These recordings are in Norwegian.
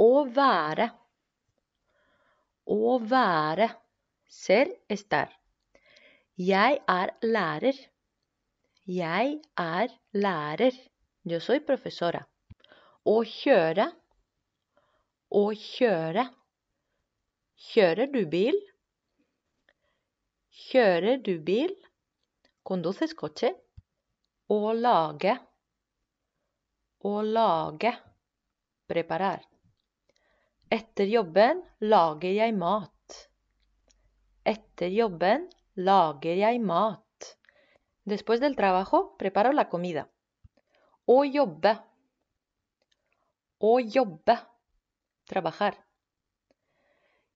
Å være. Å være. Ser estar. Jeg er lærer. Jeg er lærer. Yo soy profesora. Å kjøre. Å kjøre. Kjører du bil? Kjører du bil? Conduces coche? Å lage. Å lage. Preparar. Etter jobben lager jeg mat. Etter jobben lager jeg mat. Después del trabajo preparo la comida. Å jobbe. Å jobbe. Trabajar.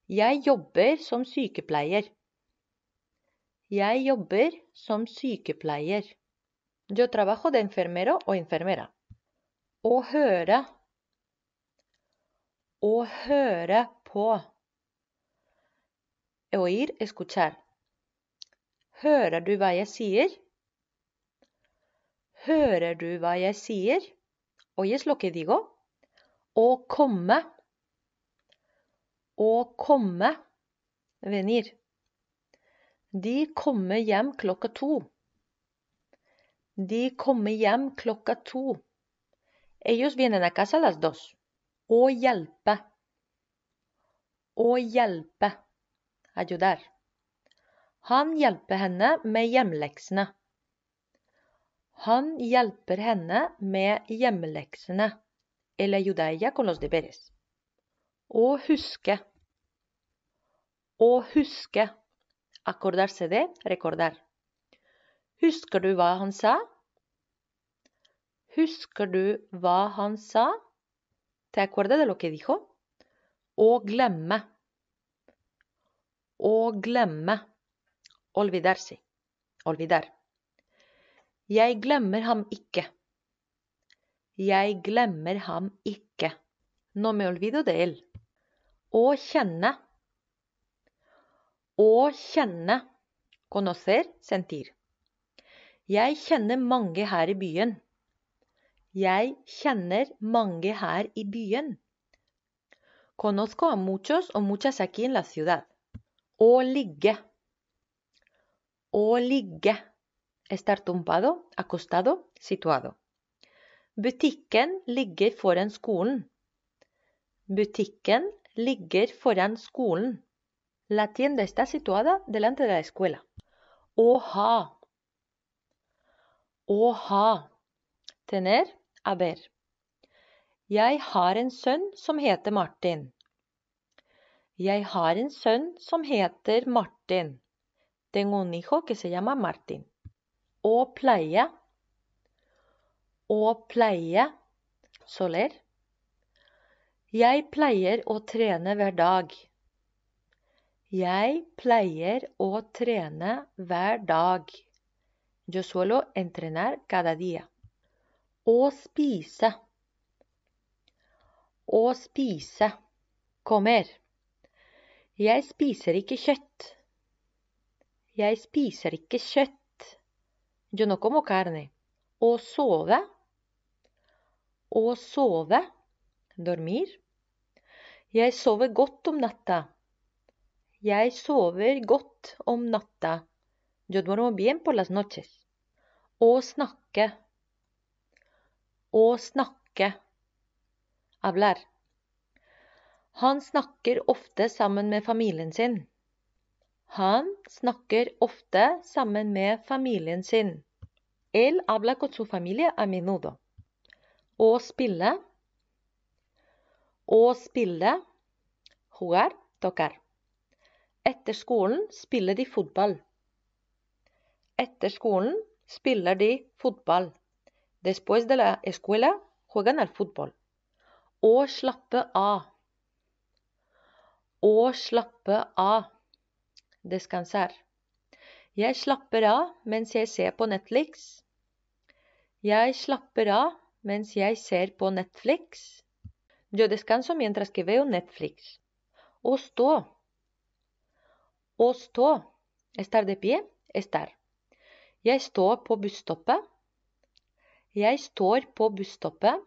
Jeg jobber som sykepleier. Jeg jobber som sykepleier. Yo trabajo de enfermero o enfermera. Å høre. Å høre på. Oír, escuchar. Hører du hva jeg sier? Hører du hva jeg sier? ¿Oyes lo que digo? Å komme. Å komme. Venir. De kommer hjem klokka to. De kommer hjem klokka to. Ellos vienen a casa las dos. Å hjelpe. Å hjelpe. Ayudar. Han hjelper henne med hjemleksene. Han hjelper henne med hjemmeleksene. eller judeia con los deberes. Å huske. Å huske. Acordarse de, recordar. Husker du hva han sa? Husker du hva han sa? ¿Te acuerdas de lo que dijo? Å glemme. Å glemme. Olvidarse. Olvidar. Jeg glemmer ham ikke. Jeg glemmer ham ikke. No me olvido de él. Å kjenne. Å kjenne. Conocer, sentir. Jeg kjenner mange her i byen. Jeg kjenner mange her i byen. Conozco a muchos o muchas aquí en la ciudad. Å ligge. Å ligge. Estar tumbado, acostado, situado. Butikken ligger foran skolen. Butikken ligger foran skolen. La tienda está situada delante de la escuela. Å ha. Å ha. Tener, haber. Jeg har en sønn som heter Martin. Jeg har en sønn som heter Martin. Tengo un hijo que se llama Martin. Å pleie. Å pleie. Soler. Jeg pleier å trene hver dag. Jeg pleier å trene hver dag. Yo suelo entrenar cada día. Å spise. Å spise. kommer. Jeg spiser ikke kjøtt. Jeg spiser ikke kjøtt. Yo no como carne. Å sove. Å sove. Dormir. Jeg sover godt om natta. Jeg sover godt om natta. Yo duermo bien por las noches. Å snakke. Å snakke. Hablar. Han snakker ofte sammen med familien sin. Han snakker ofte sammen med familien sin. Él habla con su familia a menudo. Å spille. Å spille. Jugar, tocar. Etter skolen spiller de fotball. Etter skolen spiller de fotball. Después de la escuela juegan al fútbol. Å slappe av. Å slappe av. Descansar. Jeg slapper av mens jeg ser på Netflix. Jeg slapper av mens jeg ser på Netflix. Yo descanso mientras que veo Netflix. Å stå. Å stå. Estar de pie. Estar. Jeg står på busstoppet. Jeg står på busstoppet.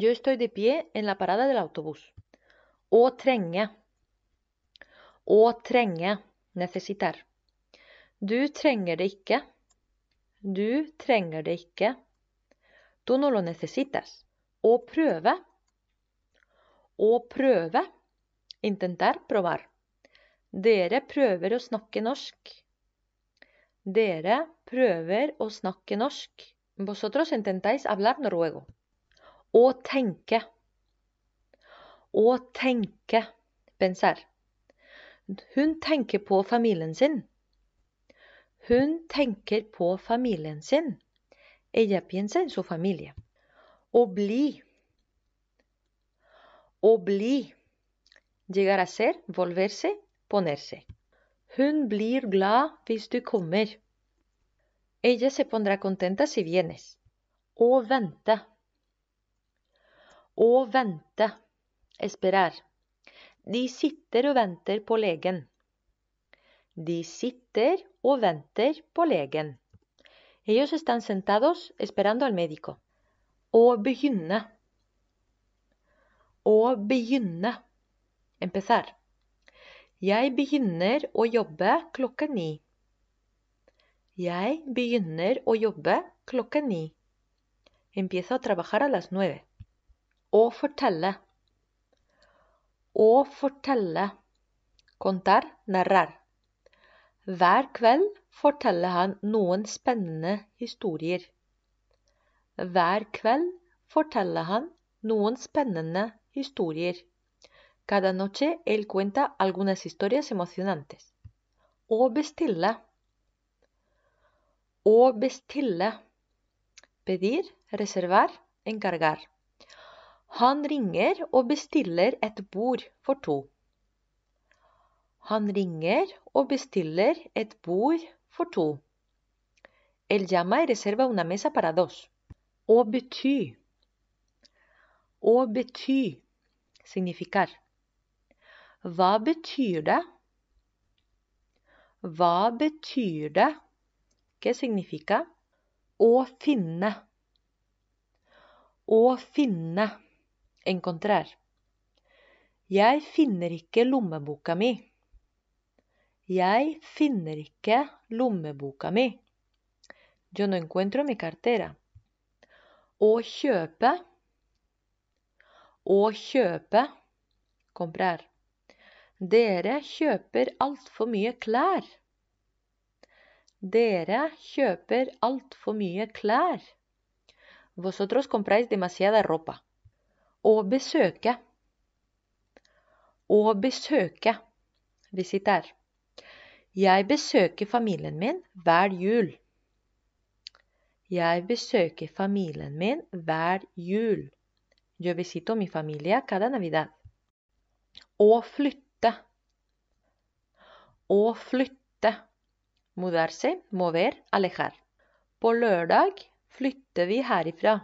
Yo estoy de pie en la parada del autobús. Å trenge. Å trenge. Necesitar. Du trenger det ikke. Du trenger det ikke. Tú no lo necesitas. Å prøve. Å prøve. Intentar, probar. Dere prøver å snakke norsk. Dere prøver å snakke norsk. Vosotros intentáis hablar noruego. Å tenke. Å tenke. Pensar. Hun tenker på familien sin. Hun tenker på familien sin. Ella piensa en su familia. Å bli. Å bli. Llegar a ser, volverse, ponerse. Hun blir glad hvis du kommer. Ella se pondrá contenta si vienes. Å vente. Å vente. Esperar. De sitter og venter på legen. De sitter venter på legen. Ellos están sentados esperando al médico. Å begynne. Å begynne. Empezar. Jeg begynner å jobbe klokka ni. Jeg begynner å jobbe klokka ni. Empiezo a trabajar a las nueve. Å fortelle. Å fortelle. Contar, narrar. Hver kveld forteller han noen spennende historier. Hver kveld forteller han noen spennende historier. Cada noche él cuenta algunas historias emocionantes. Å bestille. Å bestille. Pedir, reservar, encargar. Han ringer og bestiller et bord for to. Han ringer og bestiller et bord for to. El llama y reserva una mesa para dos. Å bety. Å bety. Significar. Hva betyr det? Hva betyr det? ¿Qué significa? Å finne. Å finne. Encontrar. Jeg finner ikke lommeboka mi. Jeg finner ikke lommeboka mi. Yo no encuentro mi cartera. Å kjøpe. Å kjøpe. Comprar. Dere kjøper altfor mye klær. Dere kjøper altfor mye klær. Vosotros compráis demasiada ropa. Å besøke. Å besøke. Visitar. Jeg besøker familien min hver jul. Jeg besøker familien min hver jul. Yo visito mi familia cada Navidad. Å flytte. Å flytte. Mudarse, mover, alejar. På lørdag flytter vi herifra.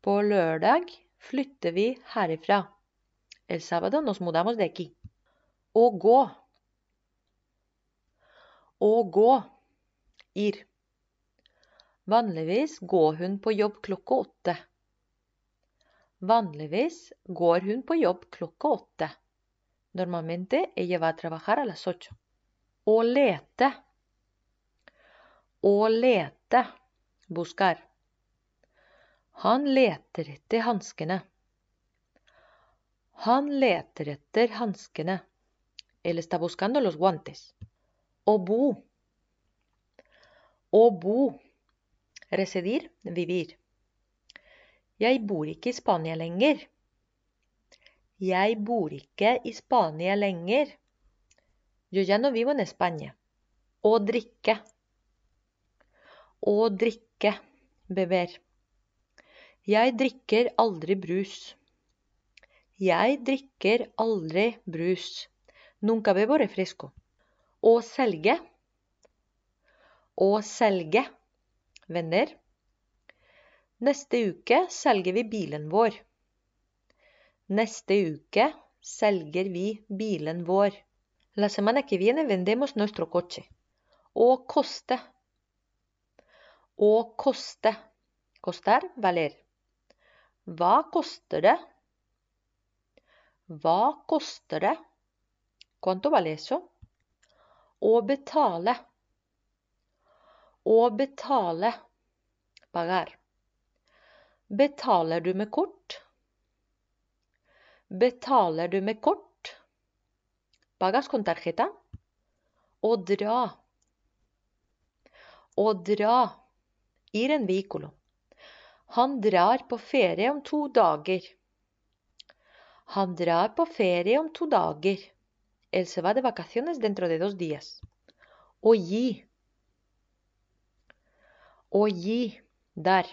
På lørdag flytter vi herifra. El sábado nos mudamos de aquí. Å gå. Å gå. Ir. Vanligvis går hun på jobb klokka åtte. Vanligvis går hun på jobb klokka åtte. Normalmente ella va a trabajar a las ocho. Å lete. Å lete. Buskar. Han leter etter hanskene. Han leter etter hanskene. Él está buscando los guantes. Å bo. Å bo. Residir, vivir. Jeg bor ikke i Spania lenger. Jeg bor ikke i Spania lenger. Yo ya no vivo en España. Å drikke. Å drikke. Beber. Jeg drikker aldri brus. Jeg drikker aldri brus. Nunca bebo refresco. Å selge. Å selge. Venner. Neste uke selger vi bilen vår. Neste uke selger vi bilen vår. La semana que viene vendemos nuestro coche. Å koste. Å koste. Costar, valer. Hva koster det? Hva koster det? Quanto vale eso? Å betale. Å betale. Pagar. Betaler du med kort? Betaler du med kort? ¿Pagas con tarjeta? Å dra. Å. Ir en vehículo. Han drar på ferie om to dager. Han drar på ferie om to dager. Él se va de vacaciones dentro de dos días. Å gi. Å gi. Der.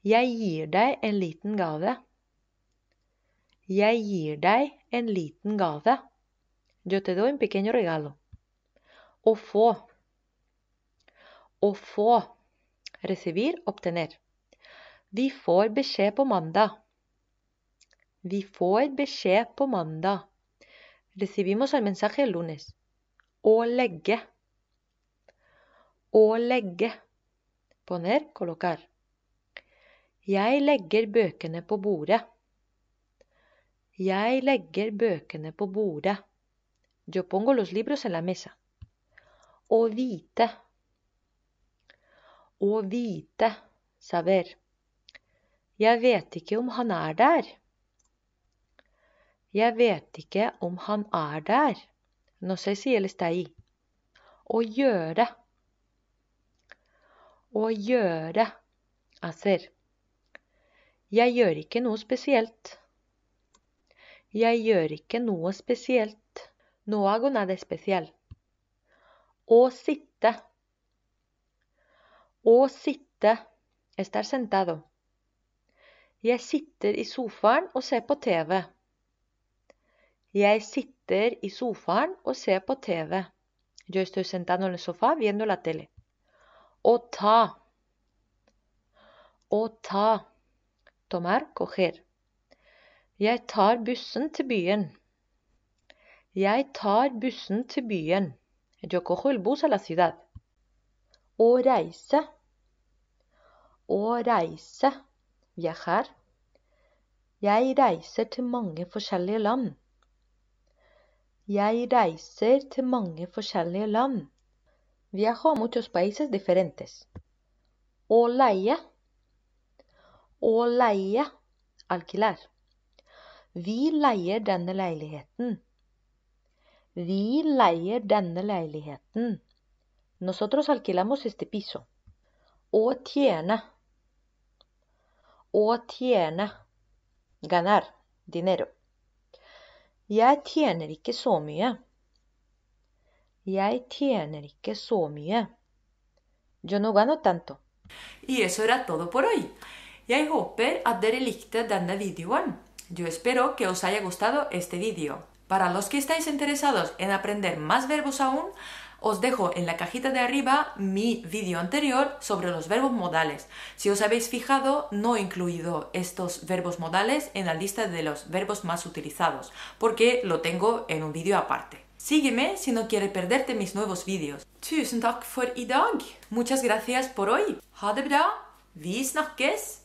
Jeg gir deg en liten gave. Jeg gir deg en liten gave. Yo te doy un pequeño regalo. Å få. Å få. Recibir, obtener. Vi får beskjed på mandag. Vi får beskjed på mandag. Recibimos el mensaje el lunes. Å legge. Å legge. Poner, colocar. Jeg legger bøkene på bordet. Jeg legger bøkene på bordet. Yo pongo los libros en la mesa. Å vite. Å vite. Saber. Jeg vet ikke om han er der. Jeg vet ikke om han er der. No sé si él está ahí. Å gjøre. Å gjøre. Hacer. Jeg gjør ikke noe spesielt. Jeg gjør ikke noe spesielt. No hago nada especial. Å sitte. Å sitte. Estar sentado. Jeg sitter i sofaen og ser på TV. Jeg sitter i sofaen og ser på TV. Yo estoy sentado en el sofá viendo la tele. Å ta. Å ta tomar, coger. Jeg tar bussen til byen. Jeg tar bussen til byen. Yo cojo el bus a la ciudad. Å reise. Å reise. Viajar. Jeg reiser til mange forskjellige land. Jeg reiser til mange forskjellige land. Viajo a muchos países diferentes. Å leie. Å leie alquilar. Vi leier denne leiligheten. Vi leier denne leiligheten. Nosotros alquilamos este piso. Å tjene. Å tjene. Ganar. Dinero. Jeg tjener ikke så mye. Jeg tjener ikke så mye. Yo no gano tanto. Y eso era todo por hoy. Jeg håper at dere likte denne videoen. Yo espero que os haya gustado este vídeo. Para los que estáis interesados en aprender más verbos aún, os dejo en la cajita de arriba mi vídeo anterior sobre los verbos modales. Si os habéis fijado, no he incluido estos verbos modales en la lista de los verbos más utilizados, porque lo tengo en un vídeo aparte. Sígueme si no quieres perderte mis nuevos vídeos. Tusen takk for i dag. Muchas gracias por hoy. Ha det bra. Vi snakkes!